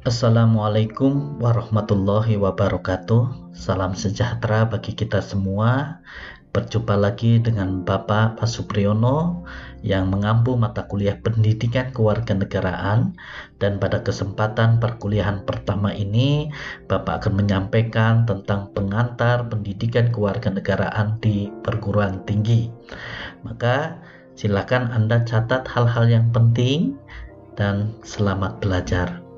Assalamualaikum warahmatullahi wabarakatuh. Salam sejahtera bagi kita semua. Berjumpa lagi dengan Bapak Pasupriyono yang mengampu mata kuliah Pendidikan Kewarganegaraan dan pada kesempatan perkuliahan pertama ini Bapak akan menyampaikan tentang pengantar pendidikan kewarganegaraan di perguruan tinggi. Maka silakan Anda catat hal-hal yang penting dan selamat belajar.